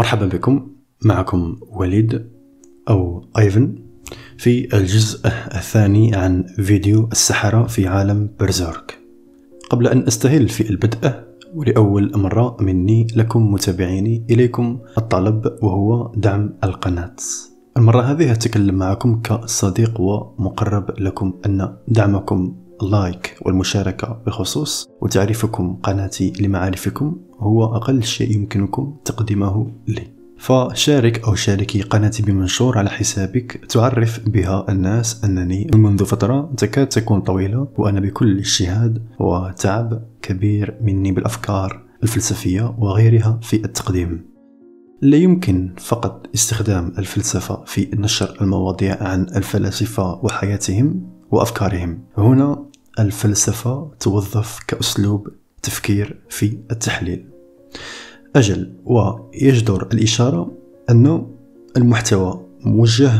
مرحبا بكم. معكم وليد أو أيفن في الجزء الثاني عن فيديو السحرة في عالم برزيرك. قبل أن أستهل في البدء ولأول مرة مني لكم متابعيني إليكم الطلب وهو دعم القناة. المرة هذه أتكلم معكم كصديق ومقرب لكم أن دعمكم اللايك والمشاركة بخصوص وتعريفكم قناتي لمعارفكم. هو أقل شيء يمكنكم تقديمه لي. فشارك أو شاركي قناتي بمنشور على حسابك. تعرف بها الناس أنني منذ فترة تكاد تكون طويلة وأنا بكل اجتهاد وتعب كبير مني بالأفكار الفلسفية وغيرها في التقديم. لا يمكن فقط استخدام الفلسفة في نشر المواضيع عن الفلاسفة وحياتهم وأفكارهم. هنا الفلسفة توظف كأسلوب تفكير في التحليل. أجل ويجدر الإشارة أن المحتوى موجه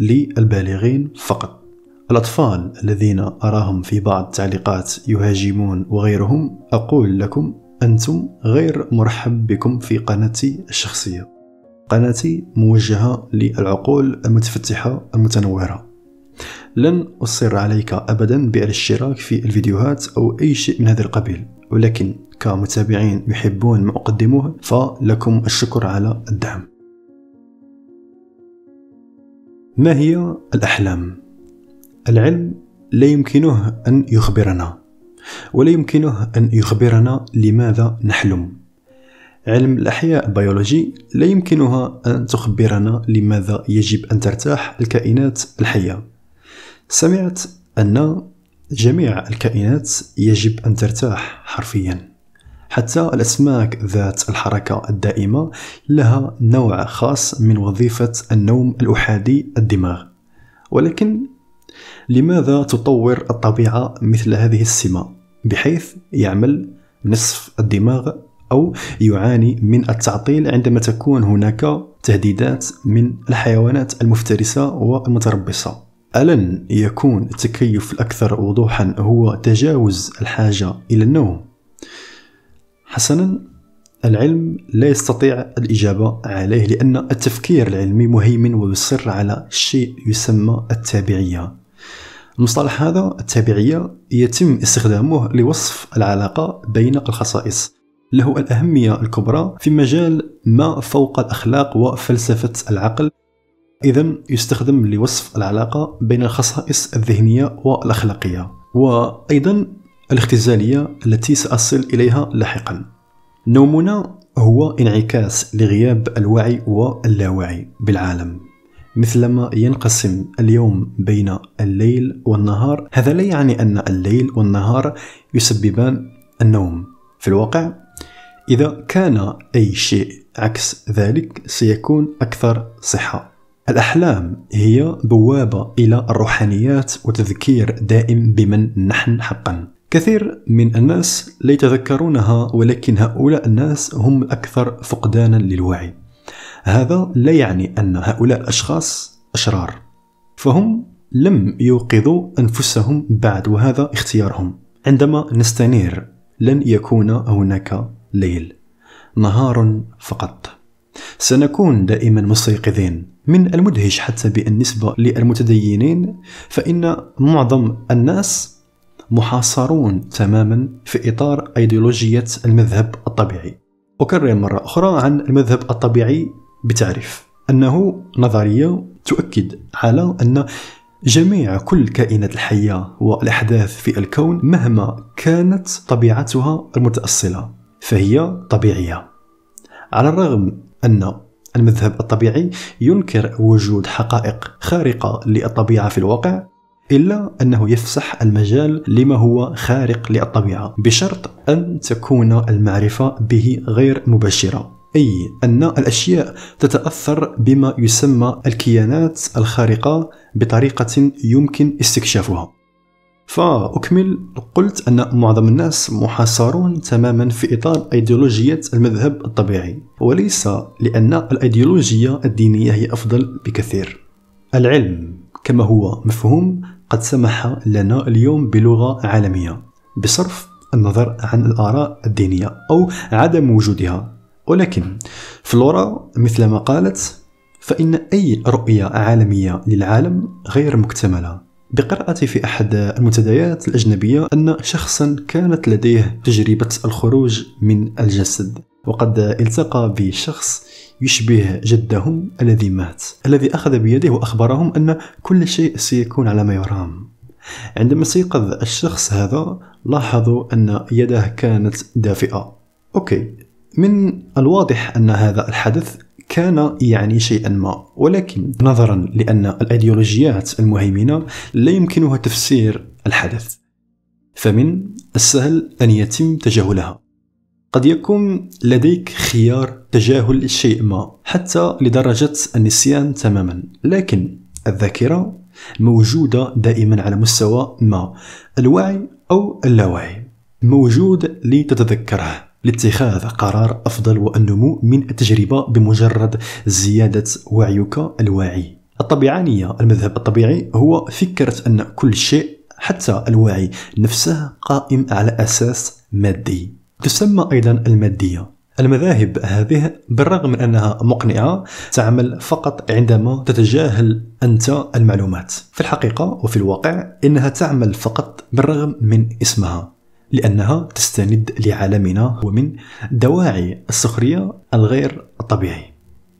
للبالغين فقط. الأطفال الذين أراهم في بعض التعليقات يهاجمون وغيرهم أقول لكم أنتم غير مرحب بكم في قناتي الشخصية. قناتي موجهة للعقول المتفتحة المتنورة. لن أصر عليك أبدا بالاشتراك في الفيديوهات أو أي شيء من هذا القبيل. ولكن كمتابعين يحبون ما أقدمه فلكم الشكر على الدعم. ما هي الأحلام؟ العلم لا يمكنه أن يخبرنا ولا يمكنه أن يخبرنا لماذا نحلم. علم الأحياء البيولوجي لا يمكنها أن تخبرنا لماذا يجب أن ترتاح الكائنات الحية. سمعت أن جميع الكائنات يجب أن ترتاح حرفيا. حتى الأسماك ذات الحركة الدائمة لها نوع خاص من وظيفة النوم الأحادي الدماغ. ولكن لماذا تطور الطبيعة مثل هذه السمة؟ بحيث يعمل نصف الدماغ أو يعاني من التعطيل عندما تكون هناك تهديدات من الحيوانات المفترسة والمتربصة. ألن يكون التكيف الأكثر وضوحا هو تجاوز الحاجة إلى النوم؟ حسنا العلم لا يستطيع الإجابة عليه لأن التفكير العلمي مهيمن ويصر على شيء يسمى التابعية. المصطلح هذا التابعية يتم استخدامه لوصف العلاقة بين الخصائص. له الأهمية الكبرى في مجال ما فوق الأخلاق وفلسفة العقل. إذا يستخدم لوصف العلاقة بين الخصائص الذهنية والأخلاقية وأيضا الاختزالية التي سأصل إليها لاحقا. نومنا هو انعكاس لغياب الوعي واللاوعي بالعالم. مثلما ينقسم اليوم بين الليل والنهار هذا لا يعني أن الليل والنهار يسببان النوم. في الواقع إذا كان أي شيء عكس ذلك سيكون أكثر صحة. الأحلام هي بوابة إلى الروحانيات وتذكير دائم بمن نحن حقا. كثير من الناس لا يتذكرونها ولكن هؤلاء الناس هم الأكثر فقدانا للوعي. هذا لا يعني أن هؤلاء الأشخاص أشرار. فهم لم يوقظوا أنفسهم بعد وهذا اختيارهم. عندما نستنير لن يكون هناك ليل. نهار فقط. سنكون دائما مستيقظين. من المدهش حتى بالنسبة للمتدينين فإن معظم الناس محاصرون تماما في إطار أيديولوجية المذهب الطبيعي. أكرر مرة أخرى عن المذهب الطبيعي بتعريف. أنه نظرية تؤكد على أن جميع كل الكائنات الحية والأحداث في الكون مهما كانت طبيعتها المتأصلة فهي طبيعية. على الرغم أن المذهب الطبيعي ينكر وجود حقائق خارقة للطبيعة في الواقع إلا أنه يفسح المجال لما هو خارق للطبيعة بشرط أن تكون المعرفة به غير مباشرة أي أن الأشياء تتأثر بما يسمى الكيانات الخارقة بطريقة يمكن استكشافها. فأكمل. قلت أن معظم الناس محاصرون تماما في إطار أيديولوجية المذهب الطبيعي وليس لأن الأيديولوجية الدينية هي أفضل بكثير. العلم كما هو مفهوم قد سمح لنا اليوم بلغة عالمية بصرف النظر عن الآراء الدينية أو عدم وجودها. ولكن فلورا مثلما قالت فإن أي رؤية عالمية للعالم غير مكتملة. بقراءتي في أحد المنتديات الأجنبية أن شخصا كانت لديه تجربة الخروج من الجسد وقد التقى بشخص يشبه جدهم الذي مات. الذي أخذ بيده وأخبرهم أن كل شيء سيكون على ما يرام. عندما استيقظ الشخص هذا لاحظوا أن يده كانت دافئة. أوكي من الواضح أن هذا الحدث كان يعني شيئا ما. ولكن نظرا لأن الأيديولوجيات المهيمنة لا يمكنها تفسير الحدث فمن السهل أن يتم تجاهلها. قد يكون لديك خيار تجاهل شيء ما حتى لدرجة النسيان تماما. لكن الذاكرة موجودة دائما على مستوى ما الوعي أو اللاوعي موجود لتتذكره لاتخاذ قرار أفضل والنمو من التجربة بمجرد زيادة وعيك الواعي الطبيعانية المذهب الطبيعي هو فكرة أن كل شيء حتى الوعي نفسه قائم على أساس مادي. تسمى أيضا المادية. المذاهب هذه بالرغم من أنها مقنعة تعمل فقط عندما تتجاهل أنت المعلومات. في الحقيقة وفي الواقع إنها تعمل فقط بالرغم من اسمها. لأنها تستند لعالمنا ومن دواعي السخرية الغير الطبيعي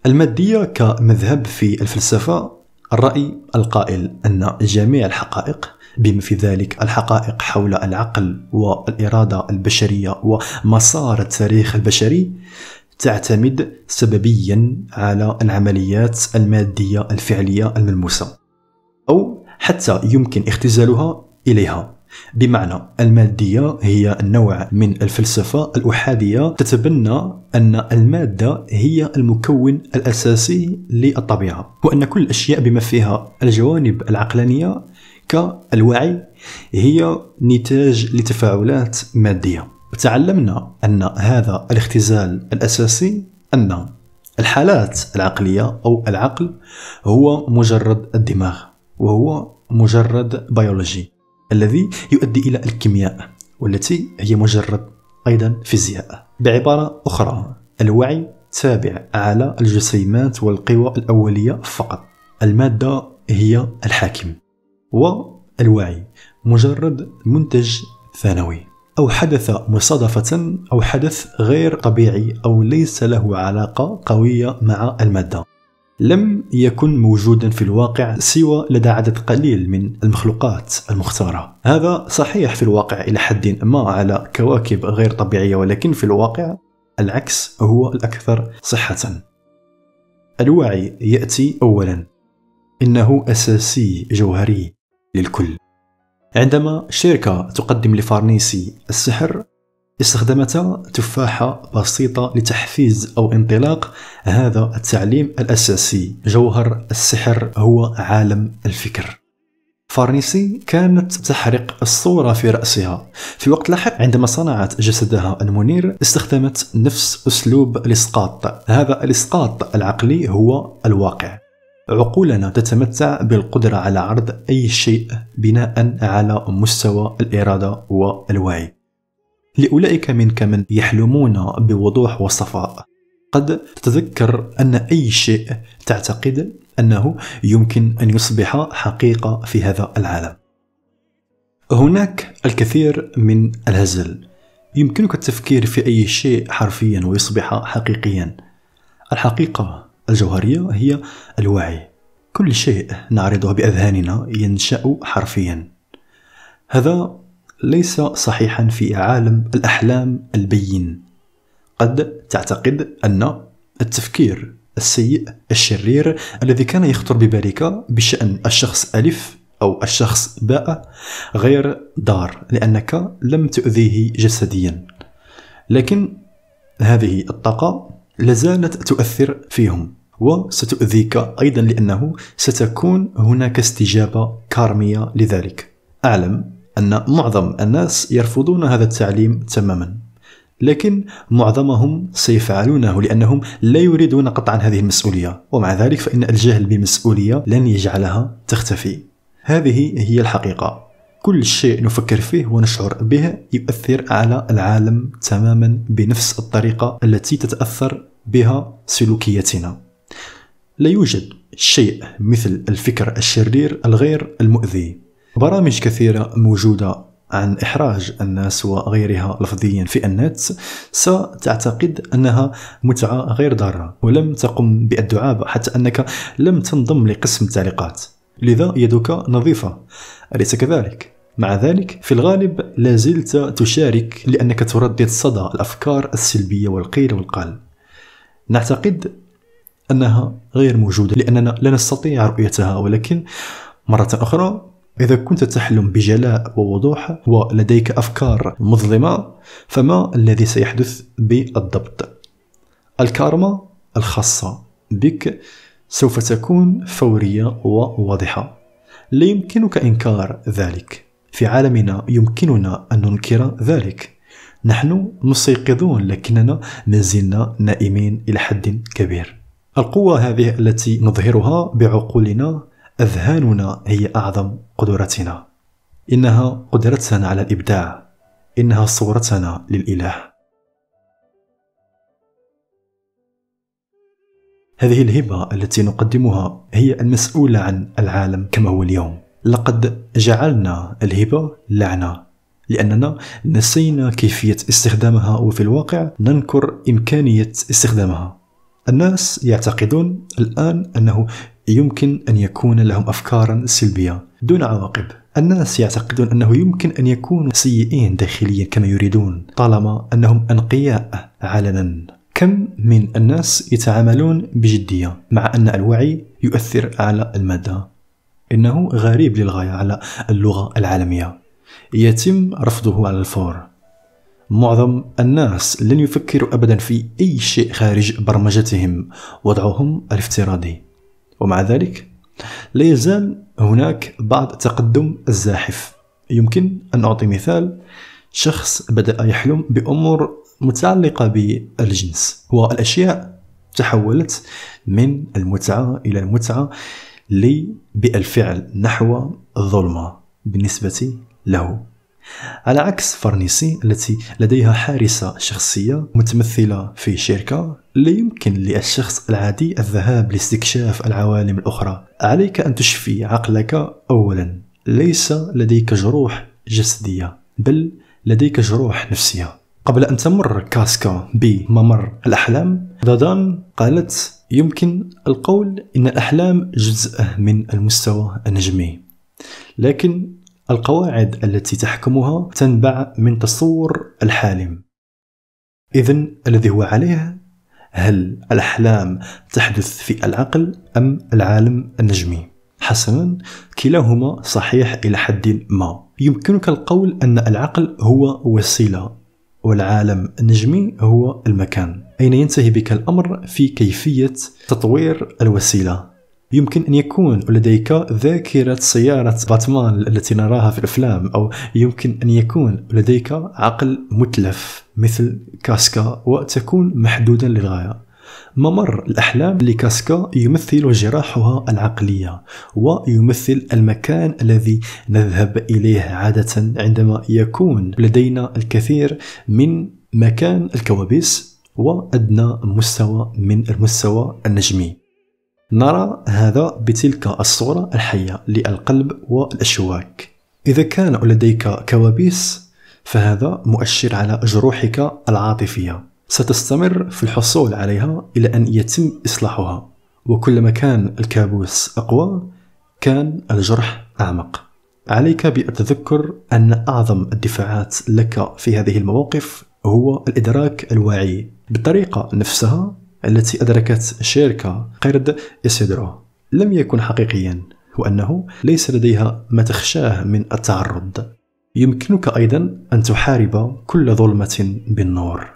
المادية كمذهب في الفلسفة الرأي القائل أن جميع الحقائق بما في ذلك الحقائق حول العقل والإرادة البشرية ومسار التاريخ البشري تعتمد سببيا على العمليات المادية الفعلية الملموسة أو حتى يمكن اختزالها إليها. بمعنى المادية هي نوع من الفلسفة الأحادية تتبنى أن المادة هي المكون الأساسي للطبيعة وأن كل الأشياء بما فيها الجوانب العقلانية كالوعي هي نتاج لتفاعلات مادية. تعلمنا أن هذا الاختزال الأساسي أن الحالات العقلية أو العقل هو مجرد الدماغ وهو مجرد بيولوجي. الذي يؤدي إلى الكيمياء والتي هي مجرد أيضا فيزياء. بعبارة أخرى الوعي تابع على الجسيمات والقوى الأولية فقط. المادة هي الحاكم والوعي مجرد منتج ثانوي. أو حدث مصادفة أو حدث غير طبيعي أو ليس له علاقة قوية مع المادة. لم يكن موجودا في الواقع سوى لدى عدد قليل من المخلوقات المختارة. هذا صحيح في الواقع إلى حد ما على كواكب غير طبيعية ولكن في الواقع العكس هو الأكثر صحة. الوعي يأتي أولا. إنه أساسي جوهري للكل. عندما شركة تقدم لفارنيسي السحر استخدمت تفاحة بسيطة لتحفيز أو انطلاق. هذا التعليم الأساسي. جوهر السحر هو عالم الفكر. فارنيسي كانت تحرق الصورة في رأسها. في وقت لاحق عندما صنعت جسدها المنير استخدمت نفس أسلوب الإسقاط. هذا الإسقاط العقلي هو الواقع. عقولنا تتمتع بالقدرة على عرض أي شيء بناء على مستوى الإرادة والوعي. لأولئك منك من يحلمون بوضوح وصفاء. قد تتذكر أن أي شيء تعتقد أنه يمكن أن يصبح حقيقة في هذا العالم. هناك الكثير من الهزل يمكنك التفكير في أي شيء حرفيا ويصبح حقيقيا. الحقيقة الجوهرية هي الوعي. كل شيء نعرضه بأذهاننا ينشأ حرفيا. هذا ليس صحيحا في عالم الأحلام البين. قد تعتقد أن التفكير السيء الشرير الذي كان يخطر ببالك بشأن الشخص ألف أو الشخص باء غير دار لأنك لم تؤذيه جسديا. لكن هذه الطاقة لازالت تؤثر فيهم وستؤذيك أيضا لأنه ستكون هناك استجابة كارمية لذلك. أعلم أن معظم الناس يرفضون هذا التعليم تماما لكن معظمهم سيفعلونه لأنهم لا يريدون قطعا هذه المسؤولية ومع ذلك فإن الجهل بالمسؤولية لن يجعلها تختفي. هذه هي الحقيقة. كل شيء نفكر فيه ونشعر به يؤثر على العالم تماما بنفس الطريقة التي تتأثر بها سلوكياتنا لا يوجد شيء مثل الفكر الشرير الغير المؤذي. برامج كثيرة موجودة عن إحراج الناس وغيرها لفظيا في النت ستعتقد أنها متعة غير ضارة ولم تقم بالدعابة حتى أنك لم تنضم لقسم التعليقات لذا يدك نظيفة أليس كذلك؟ مع ذلك في الغالب لا زلت تشارك لأنك تردد صدى الأفكار السلبية والقيل والقال نعتقد أنها غير موجودة لأننا لا نستطيع رؤيتها ولكن مرة أخرى إذا كنت تحلم بجلاء ووضوح ولديك أفكار مظلمة فما الذي سيحدث بالضبط؟ الكارما الخاصة بك سوف تكون فورية وواضحة. لا يمكنك إنكار ذلك. في عالمنا يمكننا أن ننكر ذلك. نحن مستيقظون لكننا ما زلنا نائمين إلى حد كبير. القوة هذه التي نظهرها بعقولنا أذهاننا هي أعظم قدرتنا. إنها قدرتنا على الإبداع. إنها صورتنا للإله. هذه الهبة التي نقدمها هي المسؤولة عن العالم كما هو اليوم. لقد جعلنا الهبة لعنة. لأننا نسينا كيفية استخدامها وفي الواقع ننكر إمكانية استخدامها. الناس يعتقدون الآن أنه يمكن أن يكون لهم أفكارا سلبية. دون عواقب الناس يعتقدون أنه يمكن أن يكونوا سيئين داخليا كما يريدون طالما أنهم أنقياء علنا كم من الناس يتعاملون بجدية مع أن الوعي يؤثر على المادة إنه غريب للغاية على اللغة العالمية. يتم رفضه على الفور. معظم الناس لن يفكروا أبدا في أي شيء خارج برمجتهم. وضعهم الافتراضي. ومع ذلك لا يزال هناك بعض التقدم الزاحف. يمكن أن أعطي مثال. شخص بدأ يحلم بأمور متعلقة بالجنس. والأشياء تحولت من المتعة إلى المتعة بالفعل نحو الظلمة بالنسبة له. على عكس فرنيسي التي لديها حارسة شخصية متمثلة في شركة لا يمكن للشخص العادي الذهاب لاستكشاف العوالم الأخرى. عليك أن تشفي عقلك أولا. ليس لديك جروح جسدية بل لديك جروح نفسية. قبل أن تمر كاسكا بممر الأحلام دادان قالت يمكن القول إن الأحلام جزء من المستوى النجمي. لكن القواعد التي تحكمها تنبع من تصور الحالم. إذا الذي هو عليه هل الأحلام تحدث في العقل أم العالم النجمي؟ حسنا كلاهما صحيح إلى حد ما. يمكنك القول أن العقل هو وسيلة والعالم النجمي هو المكان. أين ينتهي بك الأمر في كيفية تطوير الوسيلة؟ يمكن أن يكون لديك ذاكرة سيارة باتمان التي نراها في الأفلام أو يمكن أن يكون لديك عقل متلف مثل كاسكا وتكون محدودا للغاية. ممر الأحلام لكاسكا يمثل جراحها العقلية ويمثل المكان الذي نذهب إليه عادة عندما يكون لدينا الكثير من مكان الكوابيس وأدنى مستوى من المستوى النجمي. نرى هذا بتلك الصورة الحية للقلب والأشواك. إذا كان لديك كوابيس فهذا مؤشر على جروحك العاطفية. ستستمر في الحصول عليها إلى أن يتم إصلاحها. وكلما كان الكابوس أقوى كان الجرح أعمق. عليك بالتذكر أن أعظم الدفاعات لك في هذه المواقف هو الإدراك الواعي بالطريقة نفسها التي أدركت شركة قرد إسيدرو. لم يكن حقيقيا وأنه ليس لديها ما تخشاه من التعرض. يمكنك أيضا أن تحارب كل ظلمة بالنور.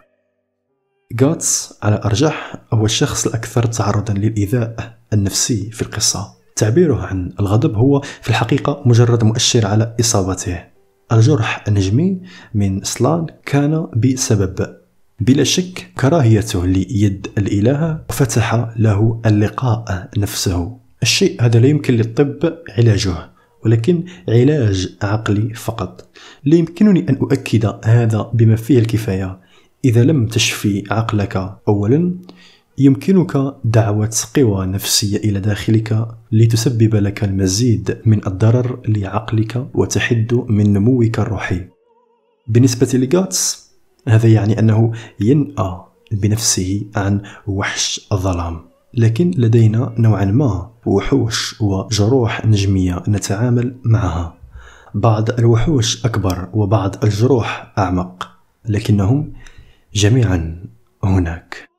غاتس على الأرجح هو الشخص الأكثر تعرضا للإيذاء النفسي في القصة. تعبيره عن الغضب هو في الحقيقة مجرد مؤشر على إصابته. الجرح النجمي من سلان كان بسبب بلا شك كراهيته ليد الإله فتح له اللقاء نفسه. الشيء هذا لا يمكن للطب علاجه ولكن علاج عقلي فقط. لا يمكنني أن أؤكد هذا بما فيه الكفاية. إذا لم تشفي عقلك أولا يمكنك دعوة قوى نفسية إلى داخلك لتسبب لك المزيد من الضرر لعقلك وتحد من نموك الروحي. بالنسبة لغاتس هذا يعني أنه ينأى بنفسه عن وحش الظلام. لكن لدينا نوعا ما وحوش وجروح نجمية نتعامل معها. بعض الوحوش أكبر وبعض الجروح أعمق لكنهم جميعا هناك.